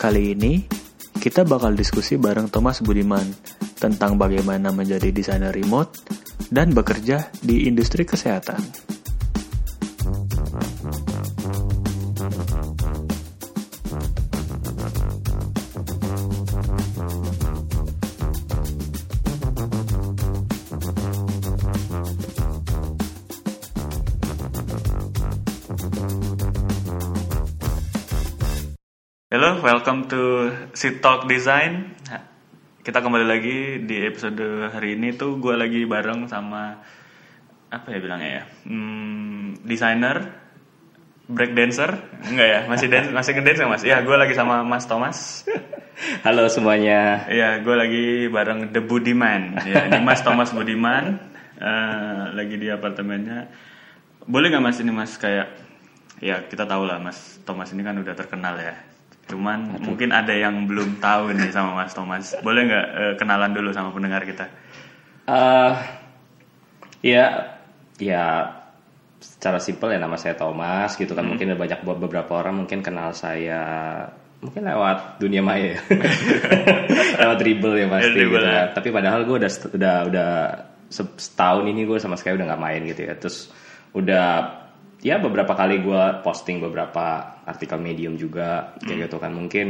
Kali ini kita bakal diskusi bareng Thomas Budiman tentang bagaimana menjadi desainer remote dan bekerja di industri kesehatan. Sit Talk Design. Kita kembali lagi di episode hari ini tuh gue lagi bareng sama apa ya bilangnya ya, hmm, desainer, break dancer, enggak ya, masih dance, masih ngedance nggak mas? Ya, gue lagi sama Mas Thomas. Halo semuanya. Ya, gue lagi bareng The Budiman. Ya, ini Mas Thomas Budiman, eh, lagi di apartemennya. Boleh nggak mas ini mas kayak, ya kita tahu lah mas Thomas ini kan udah terkenal ya. Cuman mungkin ada yang belum tahu nih sama Mas Thomas. Boleh nggak eh, kenalan dulu sama pendengar kita? Eh, ya, ya secara simpel ya nama saya Thomas gitu kan. Mungkin ada banyak beberapa orang mungkin kenal saya mungkin lewat dunia maya ya. lewat dribble ya pasti Ya, dribble gitu ya. kan. Tapi padahal gue udah udah udah se- setahun ini gue sama sekali udah nggak main gitu ya. Terus udah ya beberapa kali gue posting beberapa artikel medium juga kayak gitu kan. Mungkin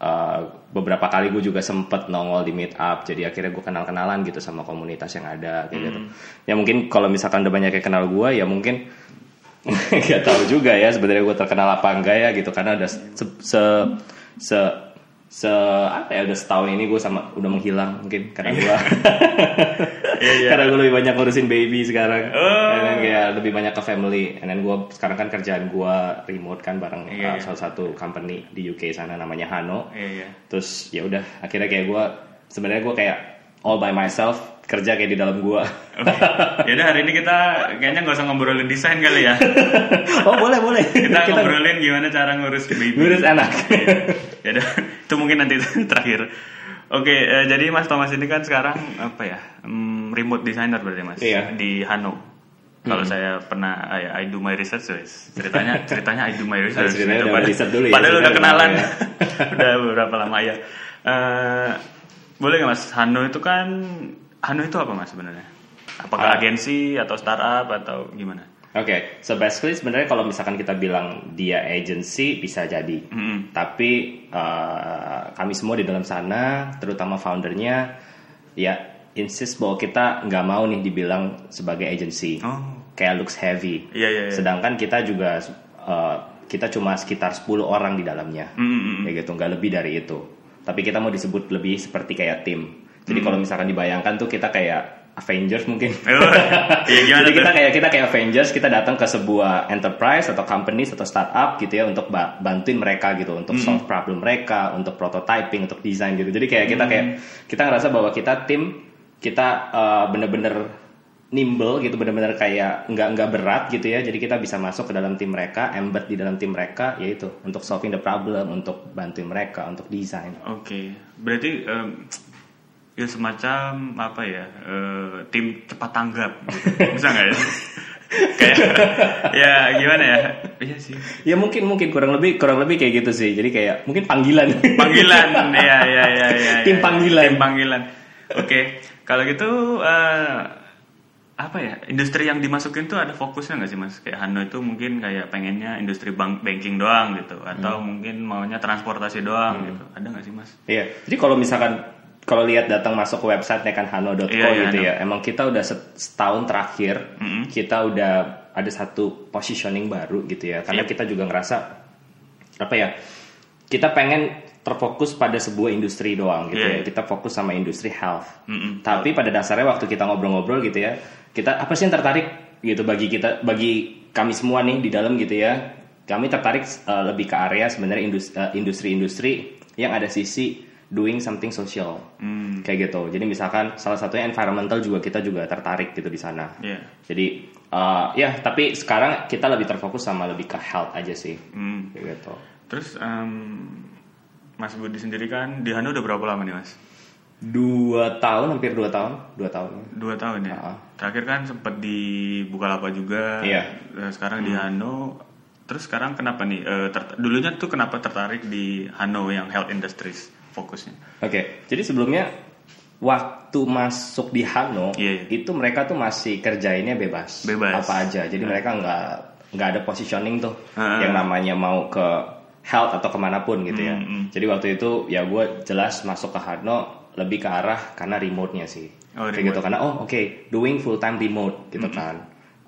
uh, beberapa kali gue juga sempet nongol di meet up jadi akhirnya gue kenal kenalan gitu sama komunitas yang ada kayak gitu. Ya mungkin kalau misalkan udah banyak yang kenal gue ya mungkin nggak tahu juga ya sebenarnya gue terkenal apa enggak ya gitu karena udah se se se, se- apa ya udah setahun ini gue sama udah menghilang mungkin karena gue Iya, iya. karena gue lebih banyak ngurusin baby sekarang Oh. Kayak lebih banyak ke family then gue sekarang kan kerjaan gue remote kan bareng Iya, uh, iya. salah satu company di UK sana namanya Hano Iya, iya. terus ya udah akhirnya kayak gue sebenarnya gue kayak all by myself kerja kayak di dalam gue Oke. Yaudah hari ini kita kayaknya nggak usah ngobrolin desain kali ya. oh boleh boleh Kita ngobrolin gimana cara ngurus baby. ngurus anak ya udah, itu mungkin nanti terakhir. Oke, eh, jadi Mas Thomas ini kan sekarang apa ya? Hmm, remote designer berarti Mas Iya. di Hano. Kalau saya pernah ah, ya, I do my research guys. Ceritanya ceritanya I do my research. ceritanya gitu. udah riset dulu ya, Padahal udah ceritanya kenalan. udah udah beberapa lama ya. Eh, boleh nggak Mas? Hano itu kan Hano itu apa Mas sebenarnya? Apakah Ah. agensi atau startup atau gimana? Oke, so basically sebenarnya kalau misalkan kita bilang dia agency bisa jadi, Mm-mm. tapi uh, kami semua di dalam sana, terutama foundernya, ya insist bahwa kita nggak mau nih dibilang sebagai agency, Oh. kayak looks heavy. Iya, iya, iya. Sedangkan kita juga uh, kita cuma sekitar 10 orang di dalamnya, Mm-mm. ya gitu, nggak lebih dari itu. Tapi kita mau disebut lebih seperti kayak tim. Jadi Hmm. kalau misalkan dibayangkan tuh kita kayak Avengers mungkin. Gimana Jadi kita kayak kita kayak Avengers, kita datang ke sebuah enterprise atau company atau startup gitu ya untuk ba- bantuin mereka gitu untuk solve problem mereka, untuk prototyping, untuk desain gitu. Jadi kayak kita kayak kita ngerasa bahwa kita tim kita uh, bener-bener nimble gitu, bener-bener kayak nggak nggak berat gitu ya. Jadi kita bisa masuk ke dalam tim mereka, embed di dalam tim mereka, yaitu untuk solving the problem, untuk bantuin mereka, untuk desain. Oke, berarti em, ya semacam apa ya eh, tim cepat tanggap, gitu. bisa nggak ya? Kayak ya gimana ya? Iya sih. Ya mungkin mungkin kurang lebih kurang lebih kayak gitu sih. Jadi kayak mungkin panggilan. Panggilan, ya ya ya ya. Tim ya. panggilan. Tim panggilan. Oke, kalau gitu eh, apa ya? Industri yang dimasukin tuh ada fokusnya nggak sih mas? Kayak Hano itu mungkin kayak pengennya industri bank banking doang gitu, atau Hmm. mungkin maunya transportasi doang gitu. Ada nggak sih mas? Iya. Jadi kalau misalkan kalau lihat datang masuk ke website kan hano.co Iya, iya, gitu ya. Emang kita udah set- setahun terakhir Mm-mm. kita udah ada satu positioning baru gitu ya. Karena Iya. kita juga ngerasa apa ya? Kita pengen terfokus pada sebuah industri doang gitu Iya, ya. iya. Kita fokus sama industri health. Mm-mm. Tapi pada dasarnya waktu kita ngobrol-ngobrol gitu ya, kita apa sih yang tertarik gitu bagi kita bagi kami semua nih di dalam gitu ya. Kami tertarik uh, lebih ke area sebenarnya indus- uh, industri-industri yang ada sisi doing something social. Hmm. Kayak gitu. Jadi misalkan salah satunya environmental juga kita juga tertarik gitu di sana. Iya. Jadi uh, ya tapi sekarang kita lebih terfokus sama lebih ke health aja sih. Hmm. Kayak gitu. Terus em, Mas Budi sendiri kan di Hano udah berapa lama nih Mas? Dua tahun, hampir dua tahun, dua tahun. Dua tahun ya. Ah. Terakhir kan sempat di Bukalapak juga. Iya. Eh, Sekarang di Hano terus sekarang kenapa nih? ter- dulunya tuh kenapa tertarik di Hano yang health industries fokusnya? Oke, jadi sebelumnya waktu masuk di Hano Iya, iya. itu mereka tuh masih kerjainnya bebas, Bebas. apa aja. Jadi mereka nggak nggak ada positioning tuh Ah. yang namanya mau ke health atau ke mana pun gitu ya. Hmm, hmm. Jadi waktu itu ya gue jelas masuk ke Hano lebih ke arah karena remote-nya sih. Oh, Kayak gitu remote. karena oh oke doing full time remote gitu kan.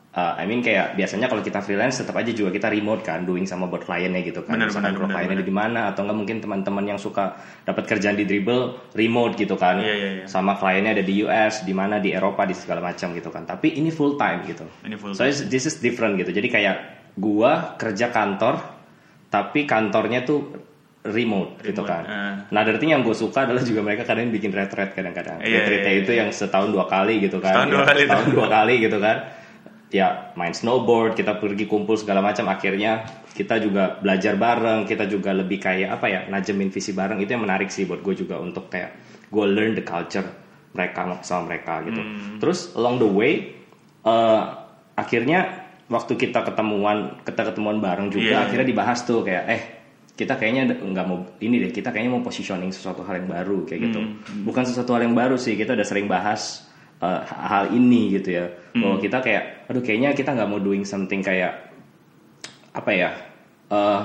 Uh, I mean kayak biasanya kalau kita freelance tetap aja juga kita remote kan doing sama buat kliennya gitu kan. Benar, Misalkan kalau benar, kliennya di mana atau enggak mungkin teman-teman yang suka dapat kerjaan di dribble remote gitu kan. Iya, iya, iya. Sama kliennya ada di US, di mana di Eropa di segala macam gitu kan. Tapi ini full time gitu. Ini full So it's- this is different gitu. Jadi kayak gua kerja kantor tapi kantornya tuh remote, gitu Remote, kan. ah. Nah, dari yang gue suka adalah juga mereka kadang bikin retret kadang-kadang. Iya, Retretnya iya, itu yang setahun dua kali gitu kan. Setahun dua Ya, kali Setahun dua kali gitu kan. Ya main snowboard, kita pergi kumpul segala macam. Akhirnya kita juga belajar bareng, kita juga lebih kayak apa ya, najemin visi bareng. Itu yang menarik sih buat gue juga untuk kayak gue learn the culture mereka sama mereka gitu. Hmm. Terus along the way, eh, akhirnya waktu kita ketemuan, kita ketemuan bareng juga, iya. akhirnya dibahas tuh kayak eh kita kayaknya nggak mau ini deh kita kayaknya mau positioning sesuatu hal yang baru kayak gitu bukan sesuatu hal yang baru sih kita udah sering bahas uh, hal ini gitu ya bahwa kita kayak aduh kayaknya kita nggak mau doing something kayak apa ya uh,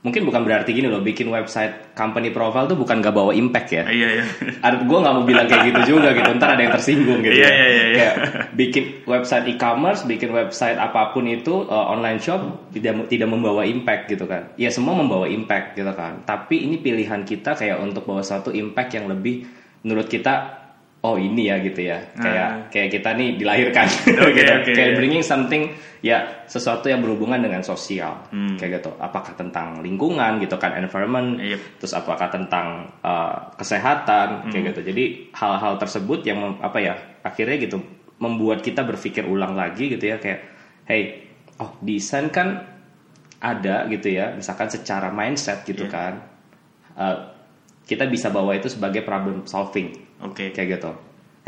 mungkin bukan berarti gini loh bikin website company profile tuh bukan gak bawa impact ya Iya iya. gue nggak mau bilang kayak gitu juga gitu ntar ada yang tersinggung gitu Iya, ya. iya, iya, iya. kayak bikin website e-commerce bikin website apa pun itu uh, online shop tidak tidak membawa impact gitu kan ya semua membawa impact gitu kan tapi ini pilihan kita kayak untuk bawa satu impact yang lebih menurut kita oh ini ya gitu ya kayak Ah. kayak kita nih dilahirkan Oke, gitu. oke, kayak iya. bringing something ya sesuatu yang berhubungan dengan sosial Hmm. kayak gitu apakah tentang lingkungan gitu kan environment Yep. terus apakah tentang uh, kesehatan kayak gitu jadi hal-hal tersebut yang apa ya akhirnya gitu membuat kita berpikir ulang lagi gitu ya kayak hey oh desain kan ada gitu ya misalkan secara mindset gitu Iya. kan Uh, kita bisa bawa itu sebagai problem solving Oke. kayak gitu.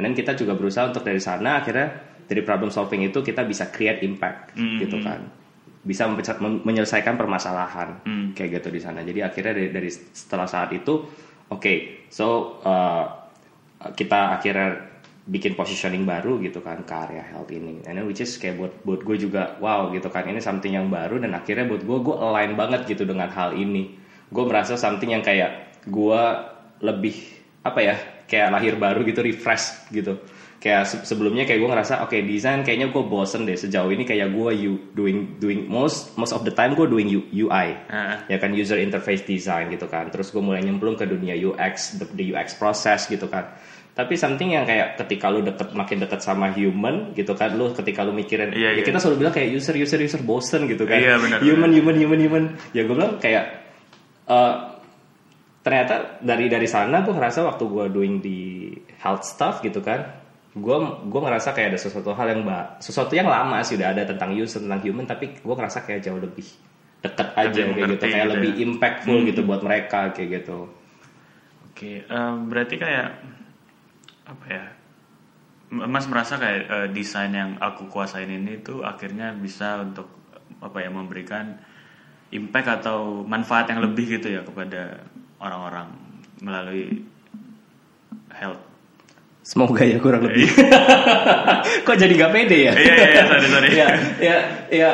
And then kita juga berusaha untuk dari sana akhirnya dari problem solving itu kita bisa create impact Mm, gitu mm. kan. Bisa menyelesaikan permasalahan Mm. kayak gitu di sana. Jadi akhirnya dari, dari setelah saat itu oke, so uh, kita akhirnya bikin positioning baru gitu kan ke area health ini. And then which is kayak buat buat gue juga wow gitu kan ini something yang baru dan akhirnya buat gue gue align banget gitu dengan hal ini. Gue merasa something yang kayak gue lebih apa ya kayak lahir baru gitu refresh gitu. Kayak se- sebelumnya kayak gue ngerasa oke desain kayaknya gue bosen deh sejauh ini kayak gue you doing doing most most of the time gue doing UI Ah. ya kan user interface design gitu kan. Terus gue mulai nyemplung ke dunia UX the, the UX process gitu kan. Tapi something yang kayak ketika lu deket makin deket sama human gitu kan lu ketika lu mikirin Iya, ya iya. kita selalu bilang kayak user user user bosen gitu kan. Iya, benar, human human human human. Ya gue bilang kayak eh, ternyata dari dari sana gue ngerasa waktu gue doing di health stuff gitu kan gue gue ngerasa kayak ada sesuatu hal yang ba sesuatu yang lama sih udah ada tentang user tentang human tapi gue ngerasa kayak jauh lebih deket aja Lebih kayak gitu kayak gitu lebih ya. impactful gitu buat mereka kayak gitu Oke, em, berarti kayak apa ya? Mas merasa kayak eh, desain yang aku kuasain ini tuh akhirnya bisa untuk apa ya memberikan impact atau manfaat yang lebih gitu ya kepada orang-orang melalui health. semoga ya kurang lebih kok jadi gak pede ya Iya iya iya, sorry sorry. ya ya ya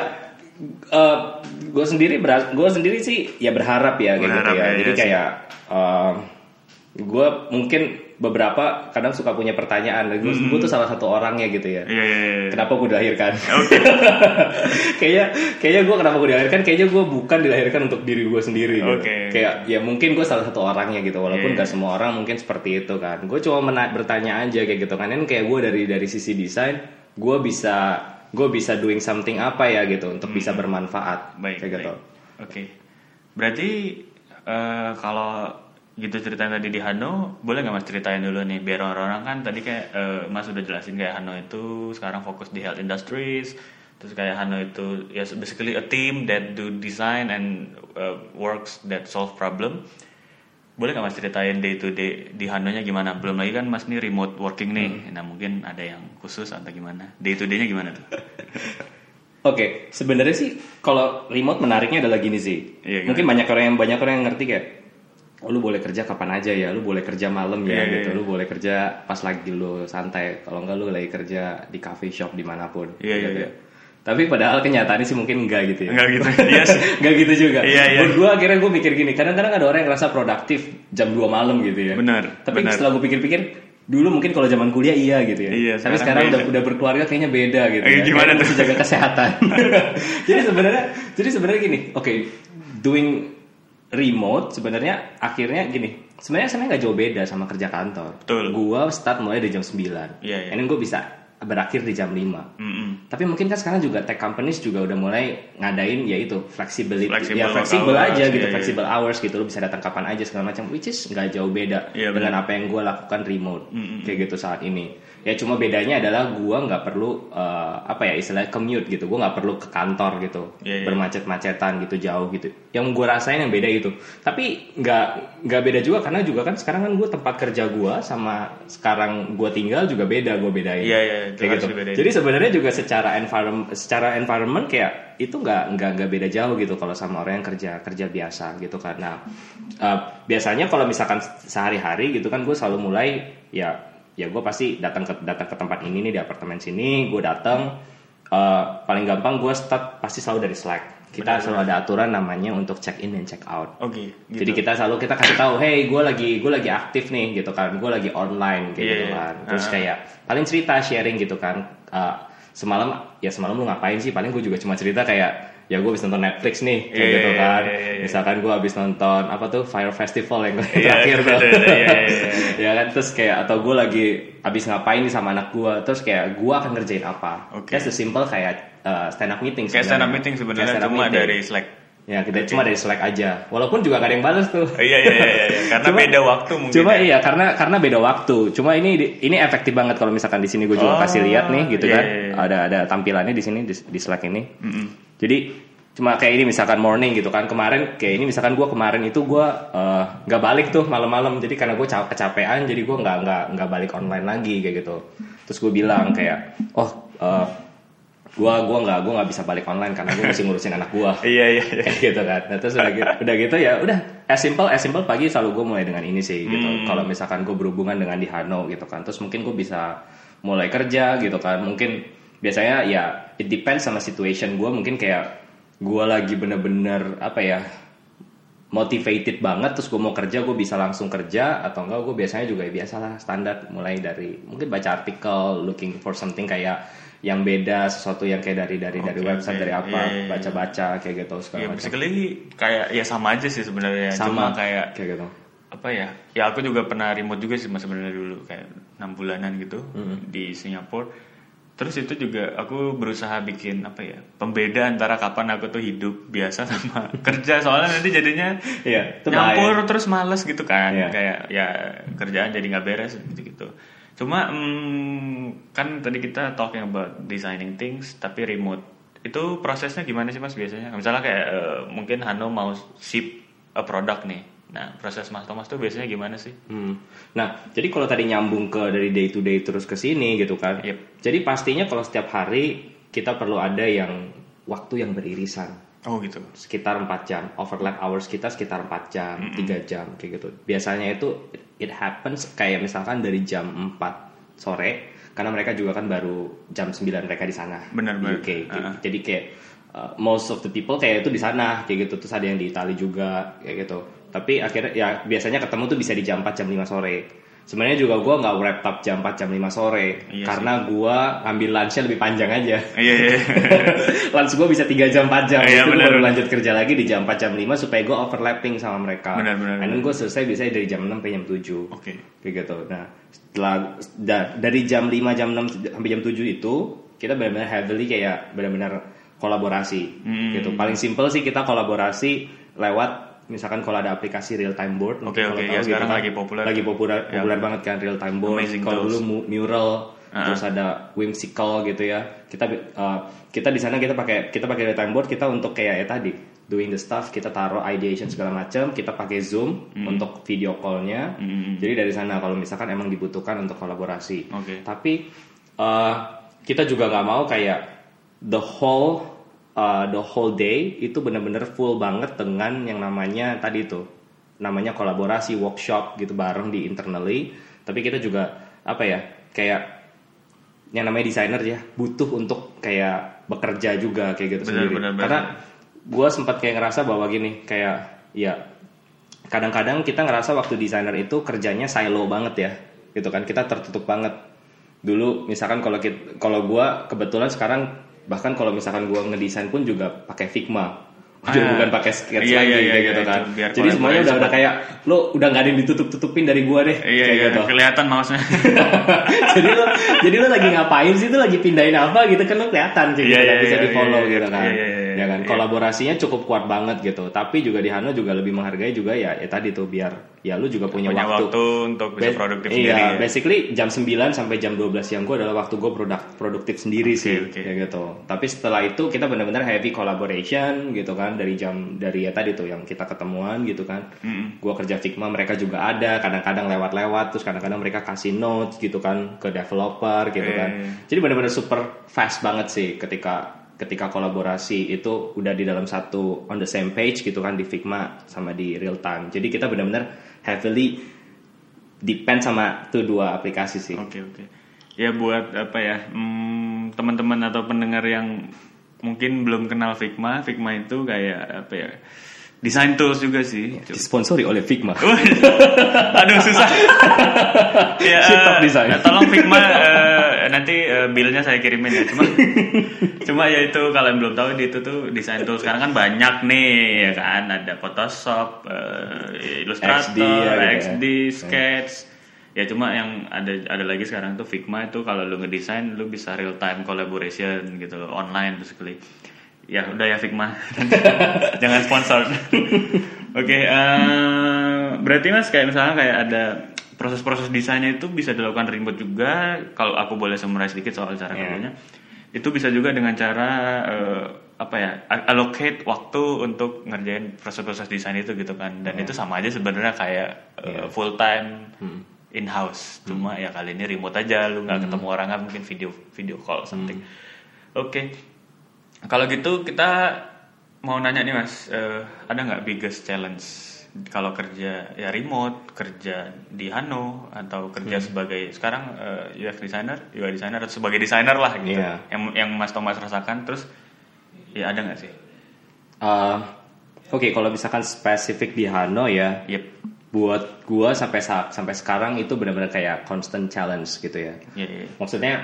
gue sendiri gue sendiri sih ya berharap ya kayak Berharap gitu ya ya, jadi iya sih. kayak gue mungkin beberapa kadang suka punya pertanyaan gue tuh salah satu orangnya gitu ya Iya iya iya. kenapa gue dilahirkan kayaknya kayaknya gue kenapa gue dilahirkan kayaknya gue bukan dilahirkan untuk diri gue sendiri gitu. Oke. kayak ya mungkin gue salah satu orangnya gitu walaupun Iya. gak semua orang mungkin seperti itu kan gue cuma mena- bertanya aja kayak gitu kan kan kayak gue dari dari sisi desain gue bisa gue bisa doing something apa ya gitu untuk bisa bermanfaat Hmm. Baik, kayak baik. gitu Oke. Berarti eh, kalau gitu ceritanya tadi di Hano, boleh nggak Mas ceritain dulu nih biar orang-orang kan tadi kayak eh, Mas udah jelasin kayak Hano itu sekarang fokus di health industries, terus kayak Hano itu ya basically a team that do design and uh, works that solve problem. Boleh nggak Mas ceritain day to day di Hanonya gimana? Belum lagi kan Mas nih remote working nih, nah mungkin ada yang khusus atau gimana? Day to day-nya gimana tuh? Oke, sebenarnya sih kalau remote menariknya adalah gini sih. Iya, gimana? Mungkin banyak orang yang banyak orang yang ngerti kayak oh, lu boleh kerja kapan aja ya, lu boleh kerja malam ya Iya, iya, gitu, iya. lu boleh kerja pas lagi lu santai. Kalau enggak lu lagi kerja di coffee shop di mana pun. Iya, iya, gitu iya. ya. Tapi padahal kenyataannya sih mungkin enggak gitu ya. Enggak gitu. Iya sih. Enggak gitu juga. Iya, iya. Gue akhirnya gue mikir gini, kadang-kadang ada orang yang ngerasa produktif jam 2 malam gitu ya. Benar, Tapi benar. setelah gue pikir-pikir, dulu mungkin kalau zaman kuliah iya gitu ya. Iya, Tapi sekarang sekarang udah, beda. udah berkeluarga kayaknya beda gitu Eh, ya. gimana tuh? jaga kesehatan. jadi sebenarnya jadi sebenarnya gini, oke, doing remote sebenarnya akhirnya gini. Sebenarnya sebenarnya nggak jauh beda sama kerja kantor. Betul. Gua start mulai dari jam 9. Iya, iya. And then gue bisa berakhir di jam 5. Mm-mm. Tapi mungkin kan sekarang juga tech companies juga udah mulai ngadain yaitu flexibility Flexible ya fleksibel aja gitu, iya, iya. flexible hours gitu lo bisa datang kapan aja segala macam which is nggak jauh beda Iya, dengan apa yang gue lakukan remote Mm-mm. kayak gitu saat ini. Ya cuma bedanya adalah gue nggak perlu eh, apa ya istilahnya commute gitu, gue nggak perlu ke kantor gitu, Iya, iya. bermacet-macetan gitu jauh gitu. Yang gue rasain yang beda itu. Tapi nggak nggak beda juga karena juga kan sekarang kan gue tempat kerja gue sama sekarang gue tinggal juga beda gue bedain. Iya, iya, itu kayak gitu. dibedain. Jadi sebenarnya juga secara environment secara environment kayak itu nggak nggak nggak beda jauh gitu kalau sama orang yang kerja kerja biasa gitu karena uh, biasanya kalau misalkan sehari-hari gitu kan gue selalu mulai ya ya gue pasti datang ke datang ke tempat ini nih di apartemen sini gue datang uh, paling gampang gue start pasti selalu dari Slack kita Benar, selalu ada aturan namanya untuk check in dan check out Oke, gitu. jadi kita selalu kita kasih tahu, hey gue lagi gue lagi aktif nih gitu kan, gue lagi online kayak Iya, gitu iya. kan. Terus Ah. kayak paling cerita sharing gitu kan. Uh, semalam ya semalam lu ngapain sih? Paling gue juga cuma cerita kayak ya gue habis nonton Netflix nih kayak Iya, gitu iya, kan. iya, iya, iya. Misalkan gue habis nonton apa tuh Fire Festival yang Iya, terakhir tuh. betul, betul, iya, iya, iya. ya kan terus kayak atau gue lagi habis ngapain nih sama anak gue terus kayak gue akan ngerjain apa. Oke. Kayak sesimpel kayak uh, stand up meeting. Kayak stand up meeting sebenarnya cuma meeting. dari Slack. Ya kita Oke. cuma dari Slack aja. Walaupun juga gak ada yang balas tuh. Oh, iya, iya, iya, iya, iya. Karena Cuma- beda waktu mungkin. Cuma ya. iya karena karena beda waktu. Cuma ini ini efektif banget kalau misalkan di sini gue juga Oh, kasih lihat nih gitu iya, kan. iya, iya. Ada ada tampilannya di sini di, di Slack ini. Mm-mm. Jadi cuma kayak ini misalkan morning gitu kan kemarin kayak ini misalkan gue kemarin itu gue eh, nggak balik tuh malam-malam jadi karena gue ca- kecapean jadi gue nggak nggak nggak balik online lagi kayak gitu terus gue bilang kayak oh eh, gue gua nggak gua nggak bisa balik online karena gue masih ngurusin anak gue Iya, iya, iya. kayak gitu kan. Nah, terus udah gitu, udah gitu ya udah as simple as simple pagi selalu gue mulai dengan ini sih gitu. Hmm. Kalau misalkan gue berhubungan dengan di Hano gitu kan, terus mungkin gue bisa mulai kerja gitu kan. Mungkin biasanya ya it depends sama situation gue. Mungkin kayak gue lagi bener-bener apa ya motivated banget terus gue mau kerja gue bisa langsung kerja atau enggak gue biasanya juga ya biasalah standar mulai dari mungkin baca artikel looking for something kayak yang beda sesuatu yang kayak dari dari dari Oke, website oke. dari apa Iya, iya, iya. baca-baca kayak gitu segala Ya, macam basically kayak ya sama aja sih sebenarnya. sama Cuma kayak kayak gitu apa ya? Ya aku juga pernah remote juga sih mas sebenarnya dulu kayak enam bulanan gitu Hmm. di Singapura. Terus itu juga aku berusaha bikin apa ya pembeda antara kapan aku tuh hidup biasa sama kerja soalnya nanti jadinya itu nyampur bahaya. terus males gitu kan Iya. kayak ya kerjaan jadi nggak beres gitu gitu. Cuma mm, kan tadi kita talking about designing things tapi remote itu prosesnya gimana sih mas biasanya? Misalnya kayak eh, mungkin Hano mau ship a product nih. Nah proses mas Thomas tuh biasanya gimana sih? Hmm. Nah, jadi kalau tadi nyambung ke dari day to day terus ke sini gitu kan. Yep. Jadi pastinya kalau setiap hari kita perlu ada yang waktu yang beririsan. Oh gitu. Sekitar 4 jam. Overlap hours kita sekitar 4 jam, 3 jam kayak gitu. Biasanya itu it happens kayak misalkan dari jam 4 sore karena mereka juga kan baru jam 9 mereka di sana. Benar, benar. UK. Uh-uh. Jadi kayak uh, most of the people kayak itu di sana kayak gitu. Terus ada yang di Italia juga kayak gitu. Tapi akhirnya ya biasanya ketemu tuh bisa di jam 4 jam 5 sore. Sebenarnya juga gue nggak wrap up jam 4 jam 5 sore Iya karena gue ngambil lunchnya lebih panjang aja. Iya iya. lunch gue bisa 3 jam 4 jam. Iya, itu gue benar, baru benar. lanjut kerja lagi di jam 4 jam 5 supaya gue overlapping sama mereka. Benar, benar, then gue selesai biasanya dari jam 6 sampai jam 7 Oke. kayak gitu. Nah, setelah da- dari jam 5 jam 6 sampai jam 7 itu kita benar-benar heavily kayak benar-benar kolaborasi Hmm. gitu. Paling simple sih kita kolaborasi lewat misalkan kalau ada aplikasi real time board Oke, kalau oke. tahu Ya, gitu sekarang kan. lagi populer. lagi populer Ya. populer banget kan real time board kalau dulu mu- mural Uh-huh. terus ada whimsical gitu ya kita uh, kita di sana kita pakai kita pakai real time board kita untuk kayak ya tadi doing the stuff kita taruh ideation segala macam kita pakai zoom Hmm. untuk video callnya Mm-mm. jadi dari sana kalau misalkan emang dibutuhkan untuk kolaborasi Oke. tapi uh, kita juga nggak mau kayak the whole uh, the whole day itu bener-bener full banget dengan yang namanya tadi itu namanya kolaborasi workshop gitu bareng di internally. Tapi kita juga apa ya kayak yang namanya desainer ya butuh untuk kayak bekerja juga kayak gitu Benar, sendiri. benar, benar. karena gue sempat kayak ngerasa bahwa gini kayak ya kadang-kadang kita ngerasa waktu desainer itu kerjanya silo banget ya gitu kan. Kita tertutup banget. Dulu misalkan kalau kalau gue kebetulan sekarang bahkan kalau misalkan gue ngedesain pun juga pakai Figma. Ah, bukan pakai sketch iya, lagi iya, iya, kayak iya, gitu kan. itu biar jadi semuanya udah udah kayak lo udah nggak ada yang ditutup-tutupin dari gue deh Iya kayak iya gitu. kelihatan mouse-nya. jadi lo jadi lo lagi ngapain sih? Tuh lagi pindahin apa gitu kan? Lo kelihatan sih Iya, gitu, iya, bisa iya, di follow iya, gitu iya, kan. iya, iya, iya, ya kan iya. kolaborasinya cukup kuat banget gitu tapi juga di Hano juga lebih menghargai juga ya ya tadi tuh biar ya lu juga punya, Punya waktu, waktu untuk bisa produktif iya, sendiri. ya. basically jam 9 sampai jam 12 siang gue adalah waktu gue produk produktif sendiri Oke, sih oke. kayak gitu tapi setelah itu kita benar-benar heavy collaboration gitu kan dari jam dari ya tadi tuh yang kita ketemuan gitu kan Mm-mm. gue kerja Figma mereka juga ada kadang-kadang lewat-lewat terus kadang-kadang mereka kasih notes gitu kan ke developer gitu kan jadi benar-benar super fast banget sih ketika ketika kolaborasi itu udah di dalam satu on the same page gitu kan di Figma sama di real time jadi kita benar-benar heavily depend sama tuh dua aplikasi sih Oke oke. Ya buat apa ya hmm, teman-teman atau pendengar yang mungkin belum kenal Figma, Figma itu kayak apa ya design tools juga sih. disponsori oleh Figma Aduh susah. ya, eh, tolong Figma eh, nanti eh, billnya saya kirimin ya. Cuma cuma ya itu kalau yang belum tahu di itu tuh design tools sekarang kan banyak nih ya kan ada Photoshop, eh, Illustrator, XD ya, gitu ya. XD, Sketch. Ya cuma yang ada ada lagi sekarang tuh Figma itu kalau lu ngedesain lu bisa real time collaboration gitu loh, online basically. Ya udah ya Figma. Jangan sponsor. Oke, eh, berarti Mas kayak misalnya kayak ada proses-proses desainnya itu bisa dilakukan remote juga. Kalau aku boleh summarize sedikit soal cara Iya. kerjanya. Itu bisa juga dengan cara eh, apa ya? allocate waktu untuk ngerjain proses-proses desain itu gitu kan. Dan itu sama aja sebenarnya kayak Iya. full time Hmm. in house. Cuma ya kali ini remote aja lu nggak ketemu orang kan mungkin video video call something. Oke. Kalau gitu kita mau nanya nih mas, eh, ada nggak biggest challenge kalau kerja ya remote, kerja di Hano atau kerja sebagai sekarang eh, UX designer, UI designer atau sebagai designer lah gitu, Iya. yang yang mas Thomas rasakan terus ya ada nggak sih? Uh, Oke, kalau misalkan spesifik di Hano ya, Yep. buat gua sampai saat sampai sekarang itu benar-benar kayak constant challenge gitu ya. Iya, iya. Maksudnya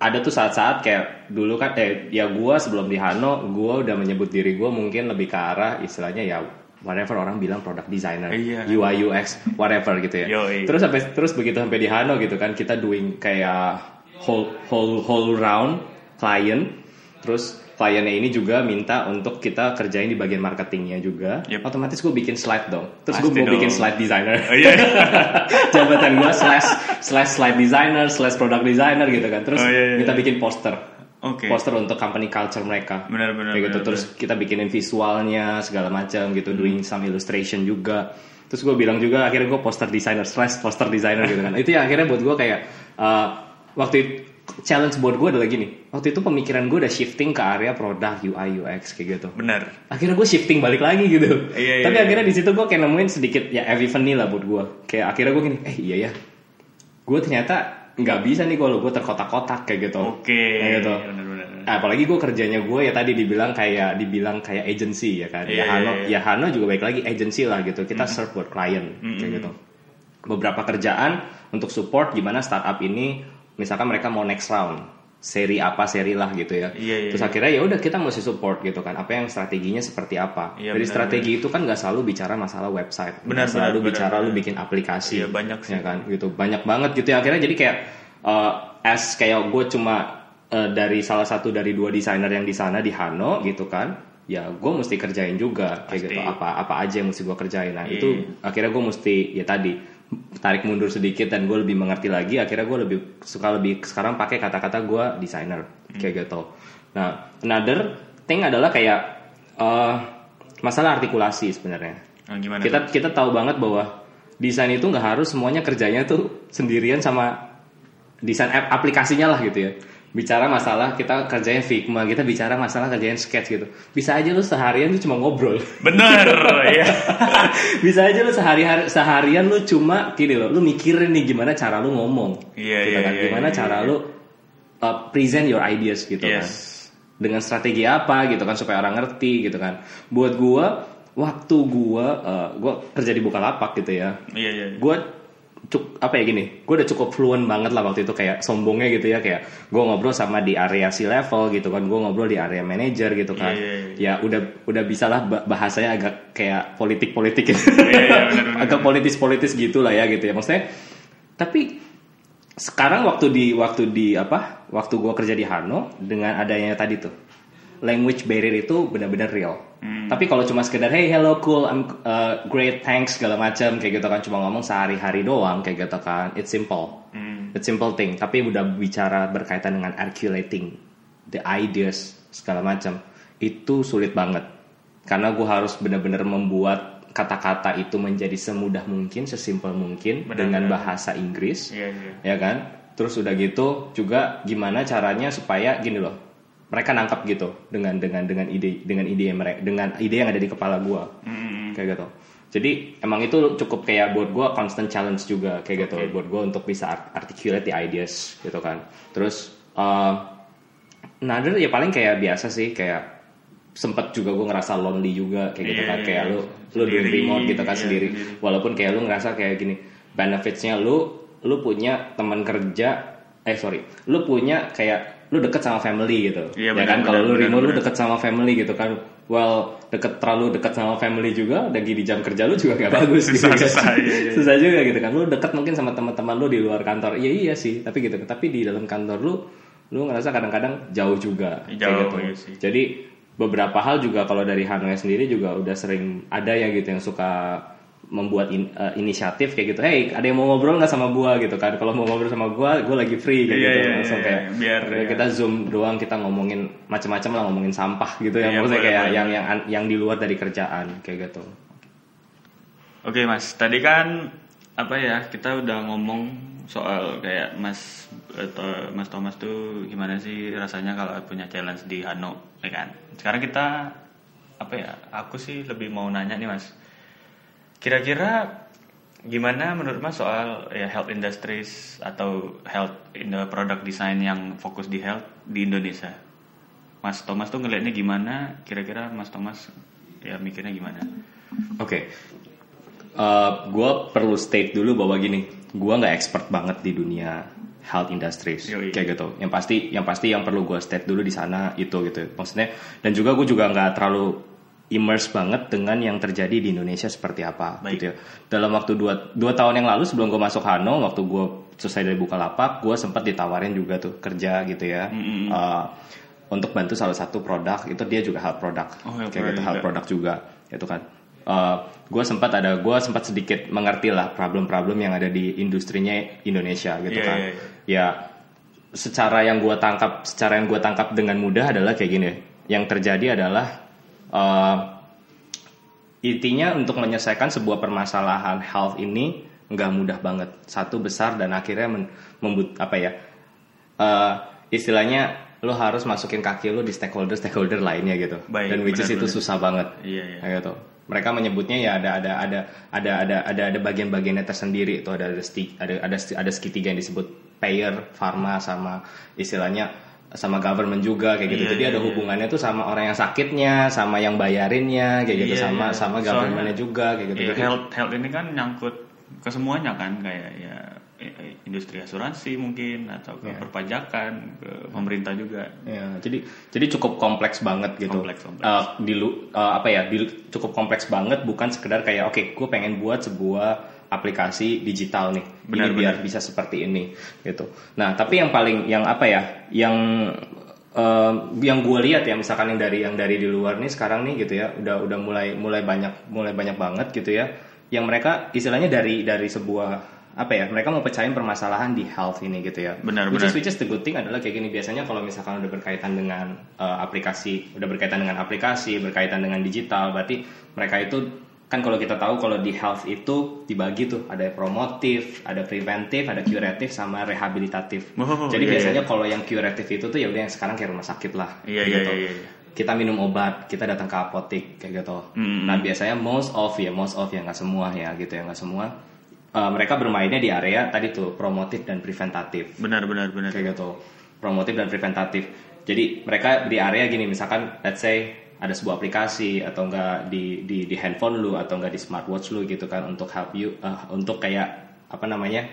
ada tuh saat-saat kayak dulu kan eh ya gua sebelum di Hano gua udah menyebut diri gua mungkin lebih ke arah istilahnya ya whatever orang bilang product designer, Iya. UI UX whatever gitu ya. Yoi. Terus sampai terus begitu sampai di Hano gitu kan kita doing kayak whole whole whole round client terus kliennya ini juga minta untuk kita kerjain di bagian marketingnya juga Yep. otomatis gue bikin slide dong terus gue mau bikin slide designer Oh iya. jabatan gue slash slash slide designer slash product designer gitu kan terus Oh, iya, iya, kita iya. bikin poster Oke. poster untuk company culture mereka. Benar, benar, kayak gitu. benar, terus kita bikinin visualnya segala macam gitu Hmm. doing some illustration juga. Terus gue bilang juga akhirnya gue poster designer slash poster designer gitu kan. Itu yang akhirnya buat gue kayak uh, waktu itu challenge buat gue adalah gini. Waktu itu pemikiran gue udah shifting ke area produk UI UX kayak gitu. Benar. akhirnya gue shifting balik lagi gitu. Iya, iya, tapi iya. akhirnya di situ gue kayak nemuin sedikit ya epiphany lah buat gue kayak akhirnya gue gini eh iya ya. Gue ternyata nggak bisa nih kalau gue terkotak-kotak kayak gitu. Oke. kayak gitu. Nah, apalagi gue kerjanya gue ya tadi dibilang kayak dibilang kayak agency ya kan. Iya, ya Hano iya, iya. ya Hano juga baik lagi agency lah gitu. Kita serve buat klien kayak gitu. Beberapa kerjaan untuk support gimana startup ini misalkan mereka mau next round seri apa seri lah gitu ya. Iya, iya, terus akhirnya ya udah kita mesti support gitu kan. Apa yang strateginya seperti apa. Iya, dari benar, strategi itu kan nggak selalu bicara masalah website. Benar, selalu benar, bicara benar, lu bikin aplikasi. Iya, banyak sih. ya kan? Gitu. Banyak banget gitu ya. Akhirnya jadi kayak uh, as kayak gue cuma uh, dari salah satu dari dua desainer yang di sana di Hano gitu kan ya gue mesti kerjain juga. Kayak gitu. Apa apa aja yang mesti gue kerjain. Nah Iya. itu akhirnya gue mesti ya tadi tarik mundur sedikit dan gue lebih mengerti lagi akhirnya gue lebih suka lebih sekarang pakai kata-kata gue desainer kayak gitu. Nah another thing adalah kayak uh, masalah artikulasi sebenarnya. Nah, gimana? kita kita tahu banget bahwa desain itu nggak harus semuanya kerjanya tuh sendirian sama desain aplikasinya lah gitu ya bicara masalah kita kerjain Figma, kita bicara masalah kerjain sketch gitu. Bisa aja lu seharian tuh cuma ngobrol. Bener, ya. Bisa aja lu sehari seharian lu cuma gini loh, lu mikirin nih gimana cara lu ngomong. Iya, gitu iya, kan. iya, Gimana iya, cara iya. lu uh, present your ideas gitu kan. Yes. Dengan strategi apa gitu kan supaya orang ngerti gitu kan. Buat gua waktu gua uh, gua kerja di Bukalapak gitu ya. Iya, iya. Gua cuk apa ya gini, gue udah cukup fluent banget lah waktu itu kayak sombongnya gitu ya kayak gue ngobrol sama di area C level gitu kan, gue ngobrol di area manager gitu kan, Iya, iya, ya udah udah bisa lah bah- bahasanya agak kayak politik politik gitu, Iya, iya, benar, benar, agak politis politis gitu lah ya gitu ya. Maksudnya. Tapi sekarang waktu di waktu di apa, waktu gue kerja di Hano dengan adanya tadi tuh language barrier itu benar-benar real. Tapi kalau cuma sekedar hey hello cool I'm uh, great thanks segala macam kayak gitu kan cuma ngomong sehari-hari doang kayak gitu kan it's simple. It's simple thing. Tapi udah bicara berkaitan dengan articulating the ideas segala macam itu sulit banget karena gue harus benar-benar membuat kata-kata itu menjadi semudah mungkin, sesimpel mungkin Benar, dengan benar. bahasa Inggris Iya, iya. ya kan terus udah gitu juga gimana caranya supaya gini loh mereka nangkap gitu dengan dengan dengan ide dengan ide yang mereka dengan ide yang ada di kepala gua. Mm-mm. kayak gitu. Jadi emang itu cukup kayak buat gua constant challenge juga kayak gitu. Oke. buat gua untuk bisa art- articulate the ideas gitu kan. Terus uh, another ya paling kayak biasa sih kayak sempet juga gue ngerasa lonely juga kayak gitu Iya, kan. Iya, kayak lu lu doing Sendiri, remote gitu kan iya, sendiri. sendiri. walaupun kayak lu ngerasa kayak gini benefitsnya lu lu punya teman kerja eh sorry lu punya kayak lu deket sama family gitu Iya, ya kan kalau lu remote lu deket sama family gitu kan well deket terlalu deket sama family juga lagi di jam kerja lu juga gak bagus gitu Susah, kan. susah, iya, iya. susah juga gitu kan lu deket mungkin sama teman-teman lu di luar kantor iya iya sih tapi gitu tapi di dalam kantor lu lu ngerasa kadang-kadang jauh juga kayak Jauh, gitu. iya sih. jadi beberapa hal juga kalau dari Hanoi sendiri juga udah sering ada ya gitu yang suka membuat in- eh, inisiatif kayak gitu, hey ada yang mau ngobrol nggak sama gua gitu kan? Kalau mau ngobrol sama gua, gua lagi free kayak Iya, gitu, iya, langsung iya, kayak biar, kayak ya. kita zoom doang kita ngomongin macam-macam lah ngomongin sampah gitu ya, Iya, maksudnya boleh, kayak boleh. yang yang yang di luar dari kerjaan kayak gitu. Oke mas, tadi kan apa ya kita udah ngomong soal kayak mas atau mas Thomas tuh gimana sih rasanya kalau punya challenge di Hano, ya kan? Sekarang kita apa ya? Aku sih lebih mau nanya nih mas, kira-kira gimana menurut mas soal ya health industries atau health in the product design yang fokus di health di Indonesia? Mas Thomas tuh ngelihatnya gimana? Kira-kira Mas Thomas ya mikirnya gimana? Oke, gue perlu state dulu bahwa gini, gue nggak expert banget di dunia health industries Yoi. kayak gitu. Yang pasti, yang pasti yang perlu gue state dulu di sana itu gitu. Maksudnya, dan juga gue juga nggak terlalu immerse banget dengan yang terjadi di Indonesia seperti apa Baik. gitu ya. Dalam waktu dua, dua tahun yang lalu sebelum gue masuk Hano, waktu gue selesai dari Bukalapak, gue sempat ditawarin juga tuh kerja gitu ya. Mm-mm. Uh, untuk bantu salah satu produk itu dia juga health product Oh, health kayak gitu juga. produk juga itu kan gue sempat ada gue sempat sedikit mengerti lah problem-problem yang ada di industrinya Indonesia gitu Iya, kan iya, ya secara yang gue tangkap secara yang gue tangkap dengan mudah adalah kayak gini yang terjadi adalah eh, intinya untuk menyelesaikan sebuah permasalahan health ini nggak mudah banget. Satu besar dan akhirnya men, membut apa ya eh, istilahnya lo harus masukin kaki lo di stakeholder stakeholder lainnya gitu. Baik, dan which is itu susah banget. Iya, iya. Kayak gitu. Mereka menyebutnya ya ada ada ada ada ada ada ada bagian-bagiannya tersendiri. Itu ada ada ada ada ada segitiga yang disebut payer, pharma sama istilahnya sama government juga kayak gitu. Iya, Jadi iya, ada iya. hubungannya tuh sama orang yang sakitnya, sama yang bayarinnya kayak gitu Iya, sama iya. sama governmentnya juga kayak gitu. Iya, Jadi- health health ini kan nyangkut ke semuanya kan kayak ya eh, industri asuransi mungkin atau ke Iya. perpajakan ke pemerintah juga. Ya, jadi jadi cukup kompleks banget gitu. Kompleks, kompleks. Eh, di lu- eh, apa ya? di- cukup kompleks banget bukan sekedar kayak oke, gue pengen buat sebuah aplikasi digital nih. Benar, ini biar benar. bisa seperti ini gitu. Nah, tapi yang paling yang apa ya? Yang eh, yang gue lihat ya misalkan yang dari yang dari di luar nih sekarang nih gitu ya udah udah mulai mulai banyak mulai banyak banget gitu ya yang mereka istilahnya dari dari sebuah apa ya mereka mau pecahin permasalahan di health ini gitu ya Benar, which benar. is which is the good thing adalah kayak gini biasanya kalau misalkan udah berkaitan dengan uh, aplikasi udah berkaitan dengan aplikasi berkaitan dengan digital berarti mereka itu kan kalau kita tahu kalau di health itu dibagi tuh ada promotif, ada preventif, ada curatif sama rehabilitatif. Oh, Jadi iya, biasanya kalau yang curatif itu tuh ya udah yang sekarang kayak rumah sakit lah. Iya, iya, gitu. iya, iya. Kita minum obat, kita datang ke apotik kayak gitu. Hmm. Nah biasanya most of ya most of ya nggak semua ya gitu ya nggak semua. Eh, mereka bermainnya di area tadi tuh promotif dan preventatif Benar benar benar. kayak gitu promotif dan preventatif jadi mereka di area gini misalkan let's say ada sebuah aplikasi atau enggak di di di handphone lu atau enggak di smartwatch lu gitu kan untuk help you uh, untuk kayak apa namanya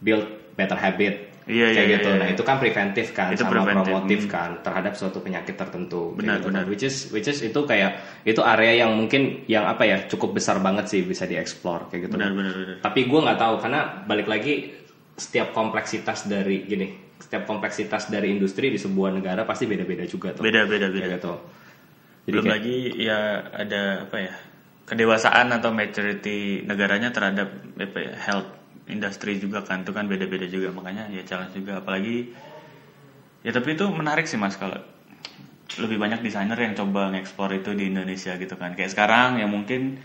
build better habit Iya, kayak iya, gitu iya, nah iya. itu kan preventif kan Itu sama promotif hmm. kan terhadap suatu penyakit tertentu Benar, gitu kan. benar. which is which is itu kayak itu area yang mungkin yang apa ya cukup besar banget sih bisa dieksplor kayak gitu Benar benar benar. tapi gue nggak tahu karena balik lagi setiap kompleksitas dari gini setiap kompleksitas dari industri di sebuah negara pasti beda-beda juga tuh Beda beda beda. Kayak gitu Jadi Belum kayak- lagi ya ada apa ya kedewasaan atau maturity negaranya terhadap apa ya health industry juga kan. Itu kan beda-beda juga. Makanya ya challenge juga. Apalagi ya tapi itu menarik sih mas kalau lebih banyak desainer yang coba ngeksplor itu di Indonesia gitu kan. Kayak sekarang ya mungkin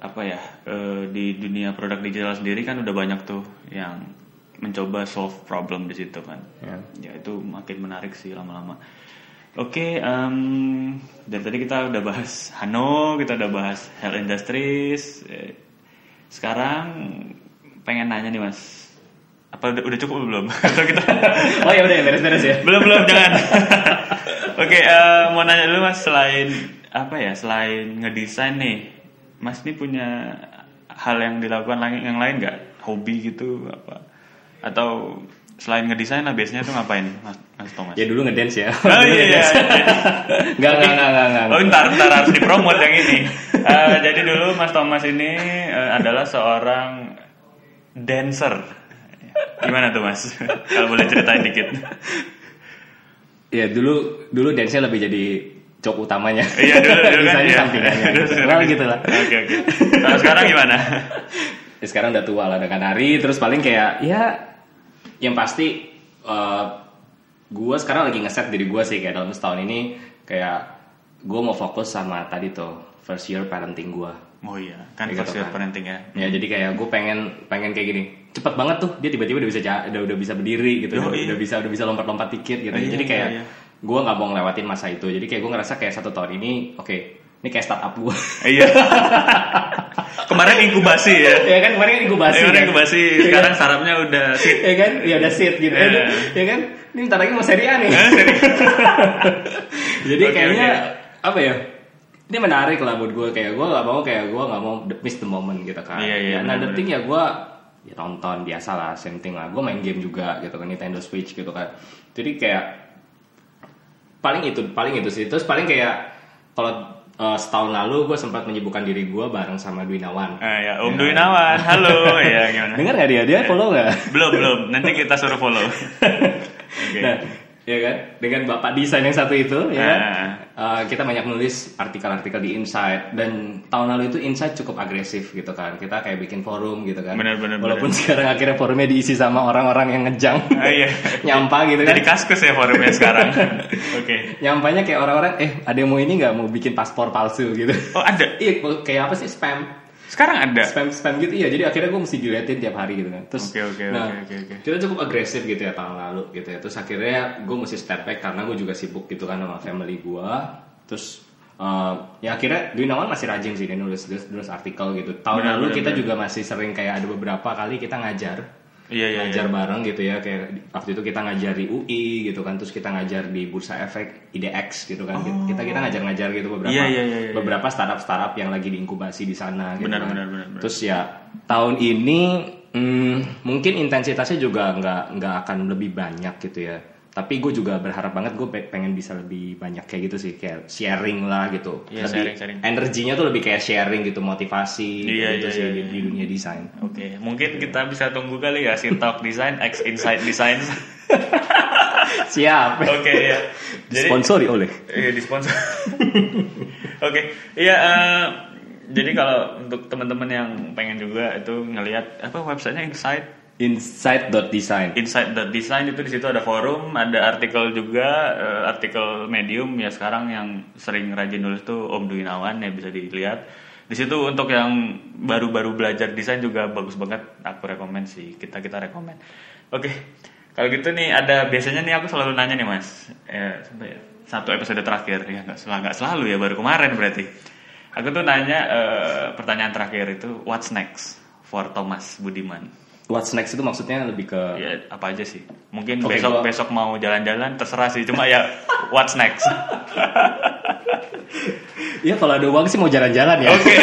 apa ya eh, di dunia produk digital sendiri kan udah banyak tuh yang mencoba solve problem di situ kan. Ya. ya itu makin menarik sih lama-lama oke em, dari tadi kita udah bahas Hano kita udah bahas health industries Eh, sekarang pengen nanya nih mas. Apa udah, udah cukup belum? Atau kita oh ya udah beres-beres ya. Belum belum jangan. Oke eh, mau nanya dulu mas selain apa ya selain ngedesain nih mas ini punya hal yang dilakukan yang lain nggak? Hobi gitu apa? Atau selain ngedesain lah biasanya tuh ngapain mas, mas Thomas ya dulu ngedance ya Oh Dulu iya, iya. nggak nggak nggak nggak nggak Oh ntar, ntar harus dipromot yang ini. Eh, jadi dulu Mas Thomas ini eh, adalah seorang dancer. Gimana tuh Mas? Kalau boleh ceritain dikit. ya dulu dulu dance lebih jadi job utamanya Iya dulu, dulu kan. Iya. sampingannya gitu. Well, gitu. gitu lah Oke oke. Kalau sekarang gimana? Ya, sekarang udah tua lah udah kan hari terus paling kayak ya yang pasti eh gue sekarang lagi ngeset diri gue sih kayak dalam setahun ini kayak gue mau fokus sama tadi tuh first year parenting gue Oh iya, kan Kayak first gitu year kan. parenting ya. ya jadi kayak gue pengen pengen kayak gini cepet banget tuh dia tiba-tiba udah bisa udah, udah bisa berdiri gitu Oh, udah, iya. udah bisa udah bisa lompat-lompat dikit gitu Iya, jadi kayak iya, iya. gue nggak mau ngelewatin masa itu jadi kayak gue ngerasa kayak satu tahun ini oke ini kayak startup gue Iya. Kemarin inkubasi ya. ya kan kemarin inkubasi Kemarin kan? inkubasi, Ya kan? sekarang sarapnya udah sit. ya kan? Ya udah sit gitu. Ya, ya kan? Ini bentar lagi mau seri A nih. Eh, jadi Oke, kayaknya oke. apa ya? Ini menarik lah buat gue kayak gue nggak mau kayak gue nggak mau miss the moment gitu kan. Iya, iya, nah the thing ya gue ya nonton biasa lah same thing lah. Gue main game juga gitu kan Nintendo Switch gitu kan. Jadi kayak paling itu paling itu sih. Terus paling kayak kalau eh, setahun lalu gue sempat menyibukkan diri gue bareng sama Dwinawan Eh, ya, Om Dwi Nawan, halo. Ya gimana? dengar nggak dia dia follow nggak Belum belum, nanti kita suruh follow. Oke. Nah, ya kan? Dengan bapak desain yang satu itu ya. Kan? Uh, kita banyak nulis artikel-artikel di Insight. Dan tahun lalu itu Insight cukup agresif gitu kan. Kita kayak bikin forum gitu kan. Benar, benar, walaupun sekarang akhirnya forumnya diisi sama orang-orang yang ngejang. Ah, iya. nyampa gitu kan. Jadi kaskus ya forumnya sekarang. Oke. nyampanya kayak orang-orang eh ada yang mau ini nggak? Mau bikin paspor palsu gitu. Oh ada. iya kayak apa sih? Spam Sekarang ada. spam spam gitu iya jadi akhirnya gue mesti diliatin tiap hari gitu kan terus Oke, oke, nah, oke, oke, oke. kita cukup agresif gitu ya tahun lalu gitu ya terus akhirnya gue mesti step back karena gue juga sibuk gitu kan sama family gue terus eh, ya akhirnya Dwinawan masih rajin sih dia nulis nulis, nulis artikel gitu tahun Benar, lalu benar, kita benar. juga masih sering kayak ada beberapa kali kita ngajar Iya iya. ngajar iya. bareng gitu ya kayak waktu itu kita ngajar di UI gitu kan terus kita ngajar di Bursa Efek IDX gitu kan kita kita ngajar-ngajar gitu beberapa Iya, iya, iya, iya. beberapa startup startup yang lagi diinkubasi di sana gitu Benar, kan. benar, benar, benar. terus ya tahun ini hmm, mungkin intensitasnya juga nggak nggak akan lebih banyak gitu ya tapi gue juga berharap banget gue pengen bisa lebih banyak kayak gitu sih kayak sharing lah gitu Iya, lebih sharing, sharing. energinya tuh lebih kayak sharing gitu motivasi Iya, gitu iya, sih iya, di, iya. di dunia desain Oke, mungkin kita bisa tunggu kali ya si Talk Design X Insight Design. siap Oke ya. Jadi sponsori oleh Iya disponsor. Oke, iya. eh, jadi kalau untuk teman-teman yang pengen juga itu ngelihat apa websitenya Insight insight.design Insight.design itu di situ ada forum, ada artikel juga, eh, artikel Medium ya sekarang yang sering rajin nulis tuh Om Dwinawan ya bisa dilihat. di situ untuk yang baru-baru belajar desain juga bagus banget aku rekomend sih kita kita rekomend oke kalau gitu nih ada biasanya nih aku selalu nanya nih mas. Ya, satu episode terakhir. Ya nggak selalu selalu ya baru kemarin berarti. Aku tuh nanya eh, pertanyaan terakhir itu what's next for Thomas Budiman What's next itu maksudnya lebih ke ya apa aja sih mungkin Oke, besok gua- besok mau jalan-jalan terserah sih cuma ya what's next Ya kalau ada uang sih mau jalan-jalan ya. oke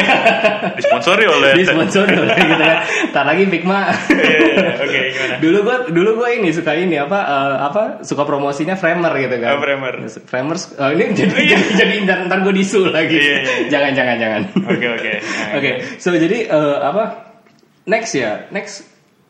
disponsori oleh Disponsori oleh gitu ya. Ntar lagi Big Ma. Iya, oke gimana dulu gua dulu gua ini suka ini apa eh, apa suka promosinya Framer gitu kan. Oh, Framer. Framers oh, ini jadi jadi, jadi ntar, ntar gue disul lagi. Iya, iya, iya. Jangan jangan jangan. oke oke Oke, so jadi eh, apa? Next ya, next.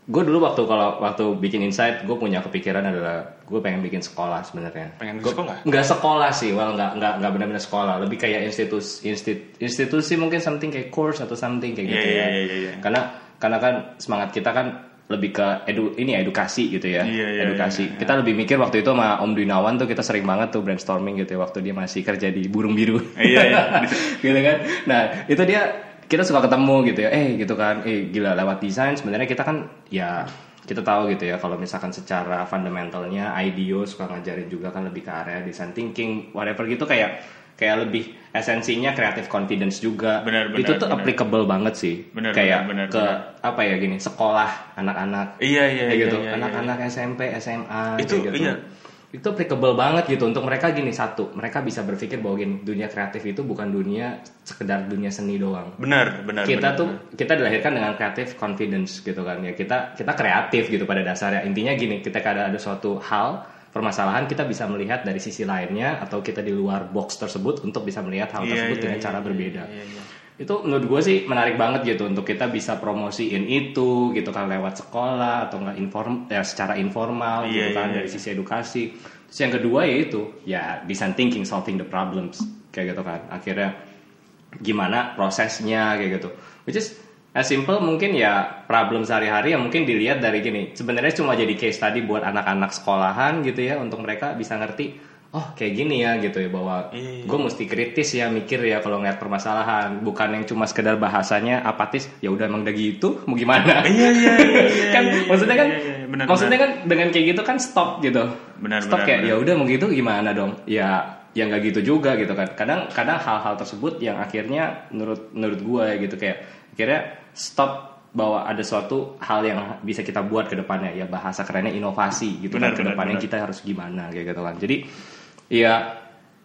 Gue dulu waktu kalau waktu bikin insight, gue punya kepikiran adalah gue pengen bikin sekolah sebenarnya. Pengen Gua- sekolah? Nggak sekolah sih, well nggak nggak nggak benar-benar sekolah, lebih kayak institusi instit, institusi mungkin something kayak course atau something kayak Iya, gitu iya, ya. iya, iya, iya. Karena karena kan semangat kita kan lebih ke edu ini edukasi gitu ya Iya, iya, edukasi iya, iya. kita lebih mikir waktu itu sama Om Dwinawan tuh kita sering banget tuh brainstorming gitu ya waktu dia masih kerja di burung biru Iya, iya. gitu kan nah itu dia kita suka ketemu gitu ya eh gitu kan eh gila lewat desain sebenarnya kita kan ya kita tahu gitu ya kalau misalkan secara fundamentalnya IDEO suka ngajarin juga kan lebih ke area design thinking whatever gitu kayak kayak lebih esensinya creative confidence juga Benar, benar, itu tuh benar. applicable banget sih Benar, kayak benar, benar, ke apa ya gini sekolah anak-anak Iya, iya, iya, gitu iya, iya. anak-anak SMP SMA Itu, gitu. iya. Itu applicable banget gitu. Untuk mereka gini satu mereka bisa berpikir bahwa gini dunia kreatif itu bukan dunia sekedar dunia seni doang. Benar benar kita benar, tuh kita dilahirkan dengan creative confidence gitu kan ya. Kita kita kreatif gitu pada dasarnya. Intinya gini kita ada ada suatu hal permasalahan kita bisa melihat dari sisi lainnya atau kita di luar box tersebut untuk bisa melihat hal Iya, tersebut iya, dengan iya, cara iya, berbeda. iya, iya. Itu menurut gue sih menarik banget gitu untuk kita bisa promosiin itu gitu kan lewat sekolah atau nggak inform ya secara informal Iya, gitu kan iya, dari iya. sisi edukasi. Terus yang kedua yaitu ya design thinking solving the problems kayak gitu kan. Akhirnya gimana prosesnya kayak gitu. Which is as simple mungkin ya problem sehari-hari yang mungkin dilihat dari gini. Sebenarnya cuma jadi case tadi buat anak-anak sekolahan gitu ya untuk mereka bisa ngerti oh kayak gini ya gitu ya bahwa Iya, gue mesti kritis ya mikir ya kalau ngeliat permasalahan. Bukan yang cuma sekedar bahasanya apatis ya udah emang udah gitu mau gimana? Iya, iya, iya, iya, kan iya, iya, maksudnya kan iya, iya, iya, benar, maksudnya kan dengan kayak gitu kan stop gitu. Benar, stop benar, kayak benar. ya udah mau gitu gimana dong? Ya ya nggak gitu juga gitu kan. Kadang kadang hal-hal tersebut yang akhirnya menurut menurut gue ya gitu kayak akhirnya stop bahwa ada suatu hal yang bisa kita buat ke depannya. Ya bahasa kerennya inovasi gitu Benar, kan ke benar, depannya benar. kita harus gimana kayak gitu kan. Jadi ya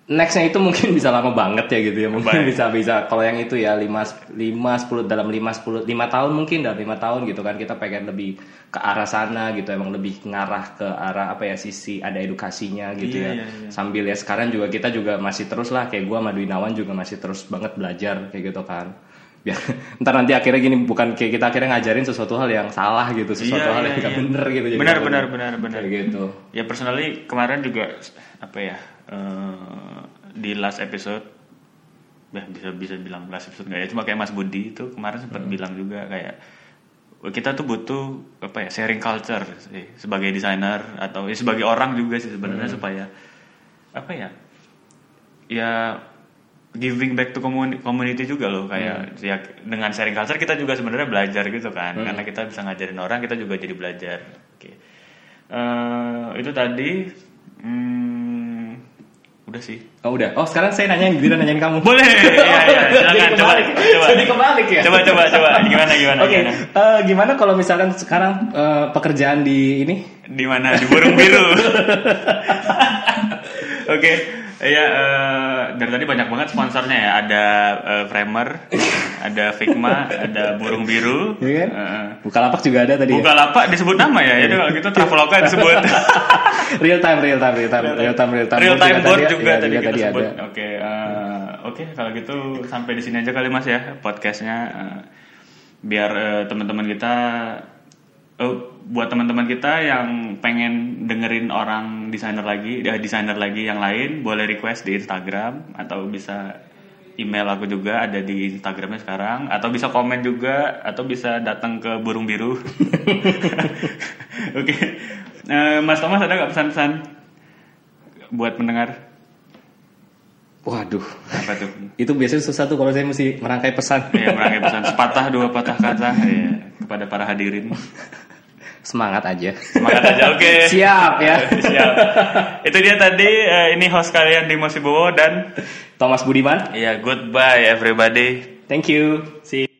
nextnya itu mungkin bisa lama banget ya gitu ya. Mungkin Baik. bisa bisa. Kalau yang itu ya 5 5 10 dalam 5 10 5 tahun mungkin dalam 5 tahun gitu kan. Kita pengen lebih ke arah sana gitu. Emang lebih ngarah ke arah apa ya sisi ada edukasinya gitu Iya, ya. iya, iya. sambil ya sekarang juga kita juga masih terus lah. Kayak gua sama Dwinawan juga masih terus banget belajar kayak gitu kan. Biar ntar nanti akhirnya gini bukan kayak kita akhirnya ngajarin sesuatu hal yang salah gitu. Sesuatu Iya, hal iya, yang iya. bener gitu. Benar, benar, benar, benar. gitu. Ya personally kemarin juga apa ya eh, di last episode ya bisa bisa bilang last episode nggak ya? Cuma kayak Mas Budi itu kemarin sempat bilang juga kayak "Wah, kita tuh butuh apa ya sharing culture sih sebagai desainer atau ya, sebagai orang juga sih sebenarnya supaya apa ya ya giving back to communi- community juga loh kayak ya dengan sharing culture kita juga sebenarnya belajar gitu kan karena kita bisa ngajarin orang kita juga jadi belajar. Oke. Eh, itu tadi hmm, udah sih. Oh udah. Oh sekarang saya nanyain Dira nanyain kamu. Boleh. Ya, ya, silakan Jadi coba. coba. Jadi kebalik ya? coba coba coba. Gimana gimana Oke, gimana? eh, gimana kalau misalkan sekarang eh, pekerjaan di ini? di mana? Di burung biru. Oke ya eh, dari tadi banyak banget sponsornya ya ada eh, Framer ada Figma ada burung biru Iya kan? Eh, Bukalapak juga ada tadi. ya? Bukalapak disebut nama ya, ya kalau gitu Traveloka disebut real time, real time, real time, real time, real time. Real time board tadi- juga iya, tadi kita tadi sebut. ada. Oke, eh, oke kalau gitu sampai di sini aja kali Mas ya podcastnya. Eh, biar eh, teman-teman kita, oh, buat teman-teman kita yang pengen dengerin orang desainer lagi, ya desainer lagi yang lain, boleh request di Instagram atau bisa email aku juga ada di Instagramnya sekarang atau bisa komen juga atau bisa datang ke burung biru. Oke, Eh, Mas Thomas ada nggak pesan-pesan buat pendengar? Waduh, Apa tuh? Itu biasanya susah tuh kalau saya mesti merangkai pesan. Ya, merangkai pesan sepatah dua patah kata ya, kepada para hadirin. Semangat aja. Semangat aja, oke. Siap ya. Siap. Itu dia tadi eh, ini host kalian di Mosibowo dan Thomas Budiman. ya goodbye everybody. Thank you. See you.